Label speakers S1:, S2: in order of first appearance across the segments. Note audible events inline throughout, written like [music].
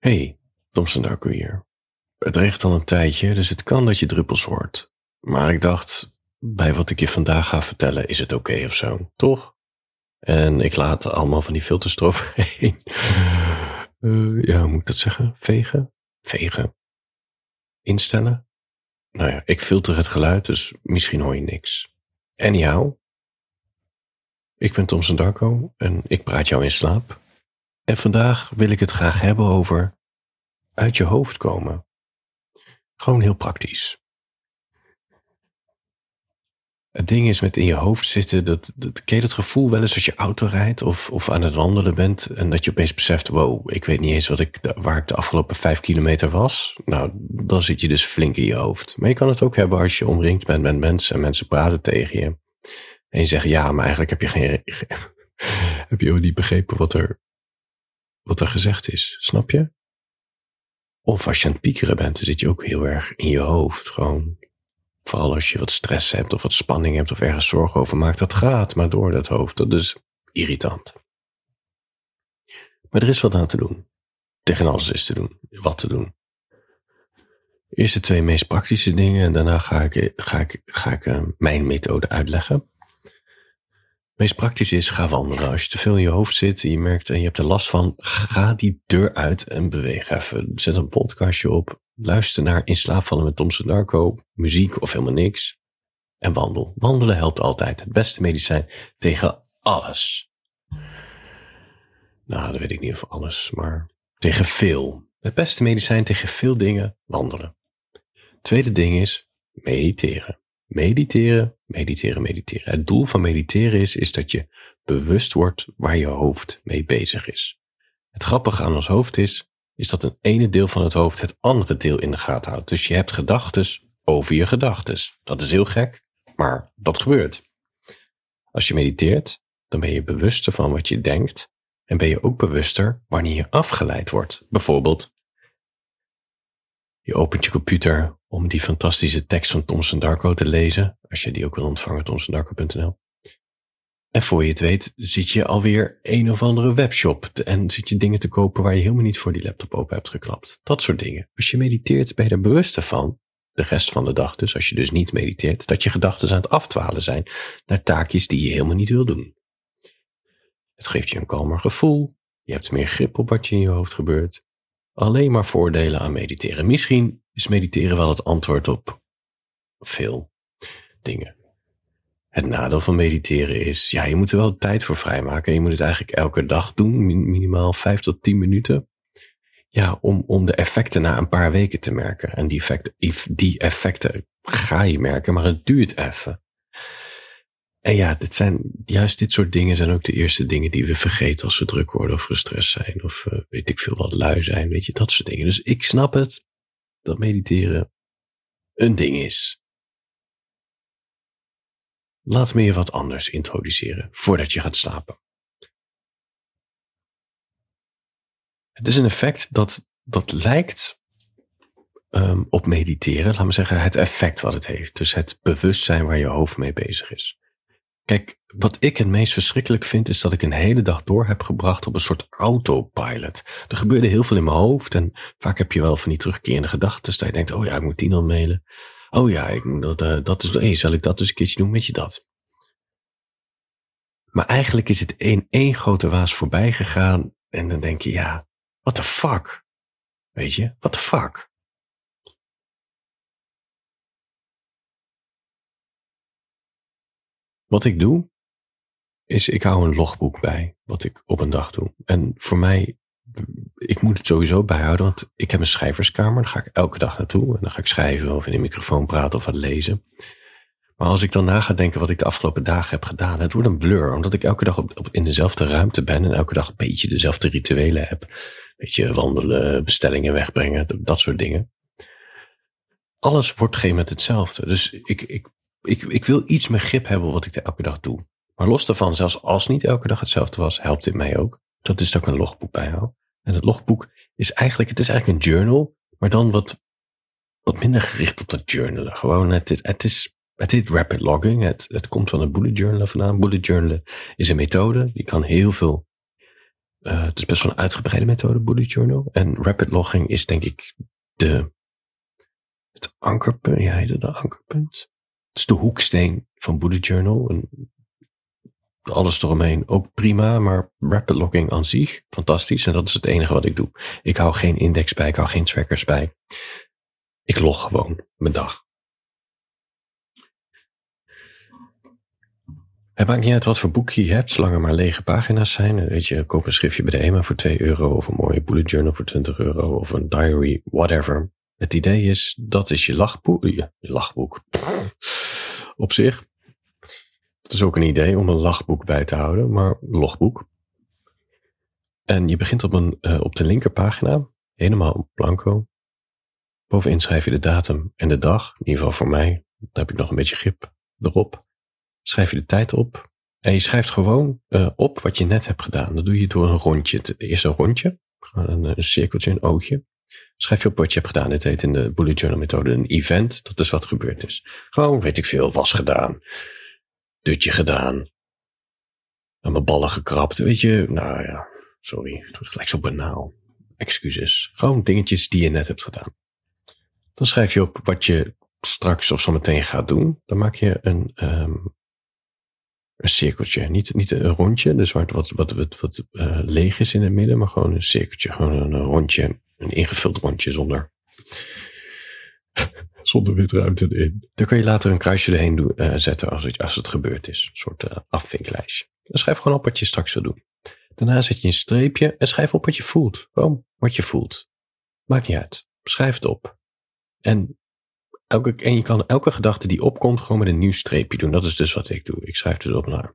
S1: Hey, Thompson Darko hier. Het regent al een tijdje, dus het kan dat je druppels hoort. Maar ik dacht, bij wat ik je vandaag ga vertellen, is het oké of zo, toch? En ik laat allemaal van die filters eroverheen. Uh, [laughs] ja, hoe moet ik dat zeggen? Vegen? Vegen. Instellen? Nou ja, ik filter het geluid, dus misschien hoor je niks. Anyhow, ik ben Thompson Darko en ik praat jou in slaap. En vandaag wil ik het graag hebben over uit je hoofd komen. Gewoon heel praktisch. Het ding is met in je hoofd zitten, dat, dat, ken je dat gevoel wel eens als je auto rijdt of, of aan het wandelen bent en dat je opeens beseft, wow, ik weet niet eens wat ik, waar ik de afgelopen vijf kilometer was. Nou, dan zit je dus flink in je hoofd. Maar je kan het ook hebben als je omringd bent met mensen en mensen praten tegen je. En je zegt, ja, maar eigenlijk heb je geen, [laughs] heb je niet begrepen wat er, wat er gezegd is. Snap je? Of als je aan het piekeren bent, dan zit je ook heel erg in je hoofd. Gewoon, vooral als je wat stress hebt of wat spanning hebt of ergens zorgen over maakt, dat gaat maar door dat hoofd. Dat is irritant. Maar er is wat aan te doen. Tegen alles is te doen. Wat te doen. Eerst de twee meest praktische dingen en daarna ga ik, ga ik, ga ik uh, mijn methode uitleggen meest praktisch is, ga wandelen. Als je te veel in je hoofd zit en je merkt en je hebt er last van, ga die deur uit en beweeg even. Zet een podcastje op, luister naar In slaap vallen met Thompson Darko, muziek of helemaal niks. En wandel. Wandelen helpt altijd. Het beste medicijn tegen alles. Nou, dat weet ik niet of alles, maar tegen veel. Het beste medicijn tegen veel dingen, wandelen. Tweede ding is mediteren. Mediteren, mediteren, mediteren. Het doel van mediteren is, is dat je bewust wordt waar je hoofd mee bezig is. Het grappige aan ons hoofd is, is dat een ene deel van het hoofd het andere deel in de gaten houdt. Dus je hebt gedachtes over je gedachtes. Dat is heel gek, maar dat gebeurt. Als je mediteert, dan ben je bewuster van wat je denkt en ben je ook bewuster wanneer je afgeleid wordt. Bijvoorbeeld, je opent je computer om die fantastische tekst van Thomson Darko te lezen. Als je die ook wil ontvangen, thomsondarko.nl. En voor je het weet, zit je alweer een of andere webshop en zit je dingen te kopen waar je helemaal niet voor die laptop open hebt geklapt. Dat soort dingen. Als je mediteert, ben je er bewust van, de rest van de dag dus, als je dus niet mediteert, dat je gedachten aan het afdwalen zijn naar taakjes die je helemaal niet wil doen. Het geeft je een kalmer gevoel, je hebt meer grip op wat je in je hoofd gebeurt. Alleen maar voordelen aan mediteren. Misschien is mediteren wel het antwoord op veel dingen. Het nadeel van mediteren is, ja, je moet er wel tijd voor vrijmaken. Je moet het eigenlijk elke dag doen, minimaal 5 tot 10 minuten. Ja, om, om de effecten na een paar weken te merken. En die effecten, die effecten ga je merken, maar het duurt even. En ja, dit zijn, juist dit soort dingen zijn ook de eerste dingen die we vergeten als we druk worden of gestrest zijn. Of uh, weet ik veel wat lui zijn, weet je, dat soort dingen. Dus ik snap het dat mediteren een ding is. Laat me je wat anders introduceren voordat je gaat slapen. Het is een effect dat, dat lijkt um, op mediteren, laat me zeggen, het effect wat het heeft. Dus het bewustzijn waar je hoofd mee bezig is. Kijk, wat ik het meest verschrikkelijk vind, is dat ik een hele dag door heb gebracht op een soort autopilot. Er gebeurde heel veel in mijn hoofd en vaak heb je wel van die terugkerende gedachten. Dat je denkt, oh ja, ik moet die nog mailen. Oh ja, ik moet dat, uh, dat is, hey, zal ik dat eens een keertje doen, weet je dat? Maar eigenlijk is het in één grote waas voorbij gegaan en dan denk je, ja, what the fuck? Weet je, what the fuck? Wat ik doe, is ik hou een logboek bij wat ik op een dag doe. En voor mij, ik moet het sowieso bijhouden, want ik heb een schrijverskamer. Daar ga ik elke dag naartoe. En dan ga ik schrijven of in een microfoon praten of wat lezen. Maar als ik dan na ga denken wat ik de afgelopen dagen heb gedaan, het wordt een blur. Omdat ik elke dag op, in dezelfde ruimte ben en elke dag een beetje dezelfde rituelen heb. Beetje wandelen, bestellingen wegbrengen, dat soort dingen. Alles wordt een gegeven moment hetzelfde. Dus ik, ik ik, ik wil iets meer grip hebben wat ik elke dag doe. Maar los daarvan, zelfs als niet elke dag hetzelfde was, helpt dit mij ook. Dat is dat ik een logboek bijhoud. En dat logboek is eigenlijk, het is eigenlijk een journal, maar dan wat, wat minder gericht op dat journalen. Gewoon, het is, het is, het heet rapid logging. Het, het komt van een bullet journal vandaan. Bullet journalen is een methode, die kan heel veel uh, het is best wel een uitgebreide methode, bullet journal. En rapid logging is denk ik de, het ankerpunt, ja, heet het de ankerpunt? De hoeksteen van bullet journal. Alles eromheen ook prima, maar rapid logging aan zich, fantastisch. En dat is het enige wat ik doe. Ik hou geen index bij, ik hou geen trackers bij. Ik log gewoon mijn dag. Het maakt niet uit wat voor boekje je hebt, zolang er maar lege pagina's zijn. Weet je, koop een schriftje bij de EMA voor 2 euro, of een mooie bullet journal voor 20 euro, of een diary, whatever. Het idee is, dat is je lachboek. Lachboek. Op zich. Het is ook een idee om een lachboek bij te houden, maar logboek. En je begint op, een, uh, op de linkerpagina, helemaal blanco. Bovenin schrijf je de datum en de dag. In ieder geval voor mij. Dan heb ik nog een beetje grip erop schrijf je de tijd op. En je schrijft gewoon uh, op wat je net hebt gedaan. Dat doe je door een rondje. Eerst een rondje, een, een cirkeltje, een oogje. Schrijf je op wat je hebt gedaan. Dit heet in de bullet journal methode een event. Dat is wat gebeurd is. Gewoon, weet ik veel, was gedaan. Dutje gedaan. Aan mijn ballen gekrapt. Weet je, nou ja, sorry. Het wordt gelijk zo banaal. Excuses. Gewoon dingetjes die je net hebt gedaan. Dan schrijf je op wat je straks of zo meteen gaat doen. Dan maak je een, um, een cirkeltje. Niet, niet een rondje, dus wat, wat, wat, wat uh, leeg is in het midden, maar gewoon een cirkeltje. Gewoon een, rondje, een ingevuld rondje zonder, [laughs] zonder wit ruimte erin. Dan kan je later een kruisje erheen doen, uh, zetten als het, als het gebeurd is. Een soort uh, afvinklijstje. Dan schrijf gewoon op wat je straks wil doen. Daarna zet je een streepje en schrijf op wat je voelt. Gewoon wat je voelt. Maakt niet uit. Schrijf het op. En elke, en je kan elke gedachte die opkomt gewoon met een nieuw streepje doen. Dat is dus wat ik doe. Ik schrijf dus op naar.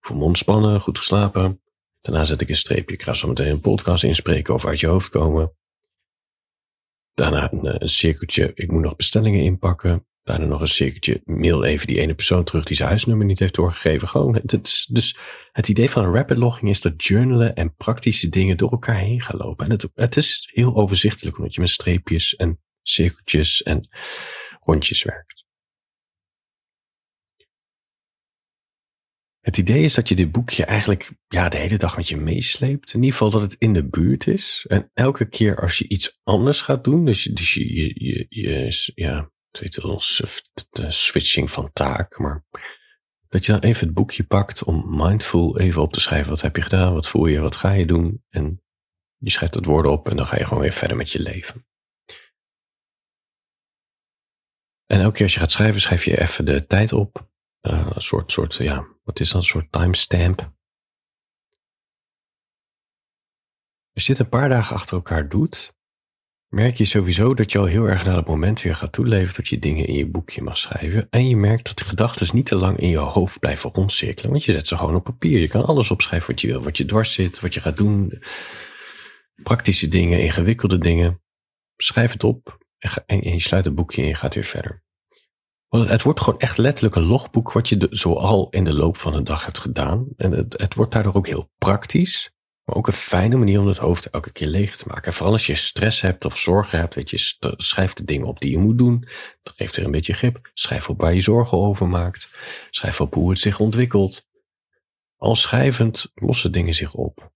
S1: Voel me ontspannen, goed geslapen. Daarna zet ik een streepje. Ik ga zo meteen een podcast inspreken of uit je hoofd komen. Daarna een, eh, een cirkeltje. Ik moet nog bestellingen inpakken. Daarna nog een cirkeltje. Mail even die ene persoon terug die zijn huisnummer niet heeft doorgegeven. Gewoon, het, het, dus het idee van een rapid logging is dat journalen en praktische dingen door elkaar heen gaan lopen. En het, het is heel overzichtelijk omdat je met streepjes en cirkeltjes en rondjes werkt. Het idee is dat je dit boekje eigenlijk ja, de hele dag met je meesleept. In ieder geval dat het in de buurt is. En elke keer als je iets anders gaat doen, dus, dus je, je, je, je ja, het weet wel, de switching van taak, maar dat je dan even het boekje pakt om mindful even op te schrijven. Wat heb je gedaan? Wat voel je? Wat ga je doen? En je schrijft het woord op en dan ga je gewoon weer verder met je leven. En elke keer als je gaat schrijven, schrijf je even de tijd op. Uh, een soort, soort, ja, wat is dat? Een soort timestamp. Als je dit een paar dagen achter elkaar doet, merk je sowieso dat je al heel erg naar het moment weer gaat toeleven dat je dingen in je boekje mag schrijven. En je merkt dat de gedachten niet te lang in je hoofd blijven rondcirkelen, want je zet ze gewoon op papier. Je kan alles opschrijven wat je wil, wat je dwars zit, wat je gaat doen. Praktische dingen, ingewikkelde dingen. Schrijf het op en, je sluit het boekje en je gaat weer verder. Want het wordt gewoon echt letterlijk een logboek wat je zoal in de loop van de dag hebt gedaan. En het, het wordt daardoor ook heel praktisch. Maar ook een fijne manier om het hoofd elke keer leeg te maken. En vooral als je stress hebt of zorgen hebt, weet je, schrijf de dingen op die je moet doen. Dat geeft er een beetje grip. Schrijf op waar je zorgen over maakt. Schrijf op hoe het zich ontwikkelt. Al schrijvend lossen dingen zich op.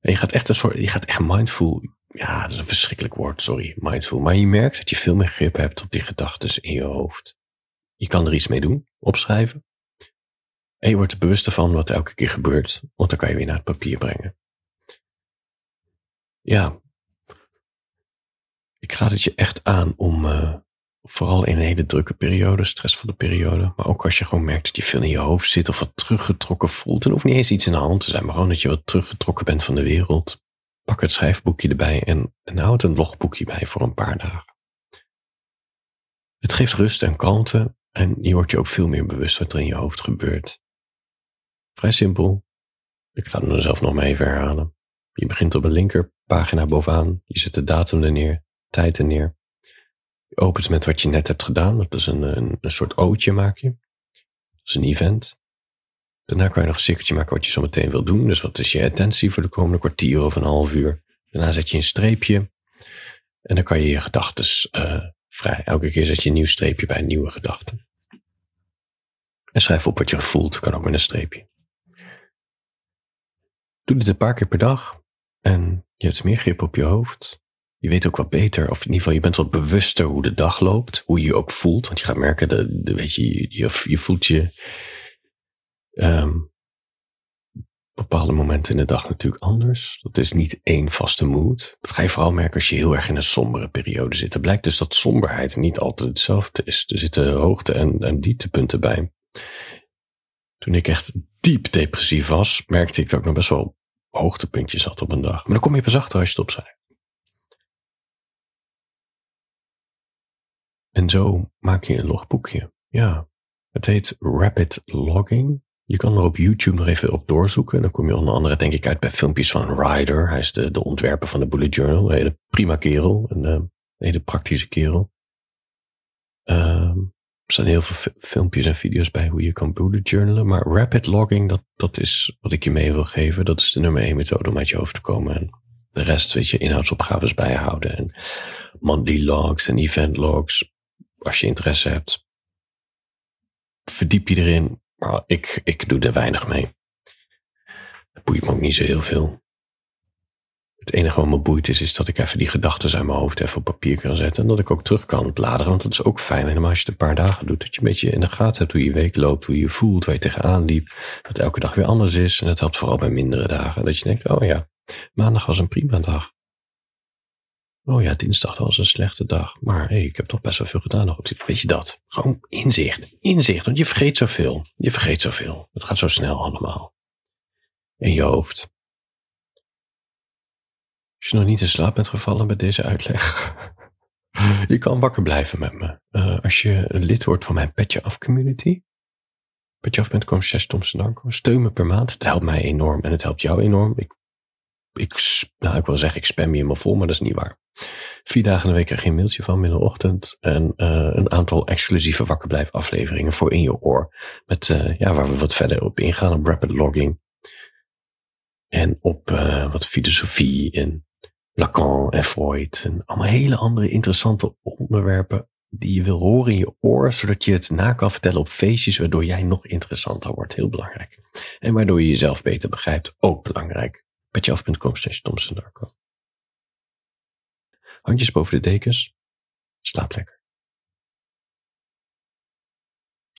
S1: En je gaat echt een soort, je gaat echt mindful ja, dat is een verschrikkelijk woord, sorry, mindful. Maar je merkt dat je veel meer grip hebt op die gedachten in je hoofd. Je kan er iets mee doen, opschrijven. En je wordt er bewust van wat elke keer gebeurt, want dan kan je weer naar het papier brengen. Ja, ik raad het je echt aan om, uh, vooral in een hele drukke periode, stressvolle periode, maar ook als je gewoon merkt dat je veel in je hoofd zit of wat teruggetrokken voelt, en hoeft niet eens iets in de hand te zijn, maar gewoon dat je wat teruggetrokken bent van de wereld, Pak het schrijfboekje erbij en, en houd een logboekje bij voor een paar dagen. Het geeft rust en kalmte en je wordt je ook veel meer bewust wat er in je hoofd gebeurt. Vrij simpel. Ik ga het zelf nog maar even herhalen. Je begint op een linkerpagina bovenaan. Je zet de datum er neer, tijd er neer. Je opent met wat je net hebt gedaan. Dat is een, een, een soort ootje maak je. Dat is een event. Daarna kan je nog een cirkeltje maken wat je zo meteen wil doen. Dus wat is je attentie voor de komende kwartier of een half uur. Daarna zet je een streepje. En dan kan je je gedachten uh, vrij. Elke keer zet je een nieuw streepje bij een nieuwe gedachte. En schrijf op wat je voelt. Kan ook met een streepje. Doe dit een paar keer per dag. En je hebt meer grip op je hoofd. Je weet ook wat beter, of in ieder geval je bent wat bewuster hoe de dag loopt. Hoe je je ook voelt. Want je gaat merken, de, weet je, je voelt je um, bepaalde momenten in de dag natuurlijk anders. Dat is niet één vaste mood. Dat ga je vooral merken als je heel erg in een sombere periode zit. Het blijkt dus dat somberheid niet altijd hetzelfde is. Er zitten hoogte- en, en dieptepunten bij. Toen ik echt diep depressief was, merkte ik dat ik nog best wel hoogtepuntjes had op een dag. Maar dan kom je pas achter als je het opschrijft. En zo maak je een logboekje. Ja, het heet Rapid Logging. Je kan er op YouTube nog even op doorzoeken. Dan kom je onder andere denk ik uit bij filmpjes van Ryder. Hij is de, ontwerper van de Bullet Journal. Een hele prima kerel. Een, uh, hele praktische kerel. Uh, er staan heel veel filmpjes en video's bij hoe je kan bullet journalen. Maar rapid logging, dat, dat is wat ik je mee wil geven. Dat is de nummer één methode om uit je hoofd te komen. En de rest, weet je, inhoudsopgaves bijhouden. En monthly logs en event logs. Als je interesse hebt. Verdiep je erin. Maar ik, ik doe er weinig mee. Het boeit me ook niet zo heel veel. Het enige wat me boeit is, is dat ik even die gedachten uit mijn hoofd even op papier kan zetten. En dat ik ook terug kan bladeren. Want dat is ook fijn. En als je het een paar dagen doet, dat je een beetje in de gaten hebt hoe je week loopt, hoe je voelt, waar je tegenaan liep. Dat elke dag weer anders is. En het helpt vooral bij mindere dagen. Dat je denkt, oh ja, maandag was een prima dag. Oh ja, dinsdag was een slechte dag. Maar hey, ik heb toch best wel veel gedaan nog. Weet je dat? Gewoon inzicht. Inzicht. Want je vergeet zoveel. Je vergeet zoveel. Het gaat zo snel allemaal. In je hoofd. Als je nog niet in slaap bent gevallen bij deze uitleg. [laughs] je kan wakker blijven met me. Uh, als je lid wordt van mijn Petje Af community. Petjeaf.com Steun me per maand. Het helpt mij enorm en het helpt jou enorm. Ik, ik, nou, ik wil zeggen, ik spam je helemaal vol, maar dat is niet waar. Vier dagen in de week krijg je een mailtje van middagochtend. En uh, een aantal exclusieve wakkerblijf afleveringen voor in je oor. Met, uh, ja, waar we wat verder op ingaan op rapid logging. En op uh, wat filosofie en Lacan en Freud. En allemaal hele andere interessante onderwerpen die je wil horen in je oor, zodat je het na kan vertellen op feestjes, waardoor jij nog interessanter wordt. Heel belangrijk. En waardoor je jezelf beter begrijpt, ook belangrijk. Petjeaf.com slash Handjes boven de dekens. Slaap lekker.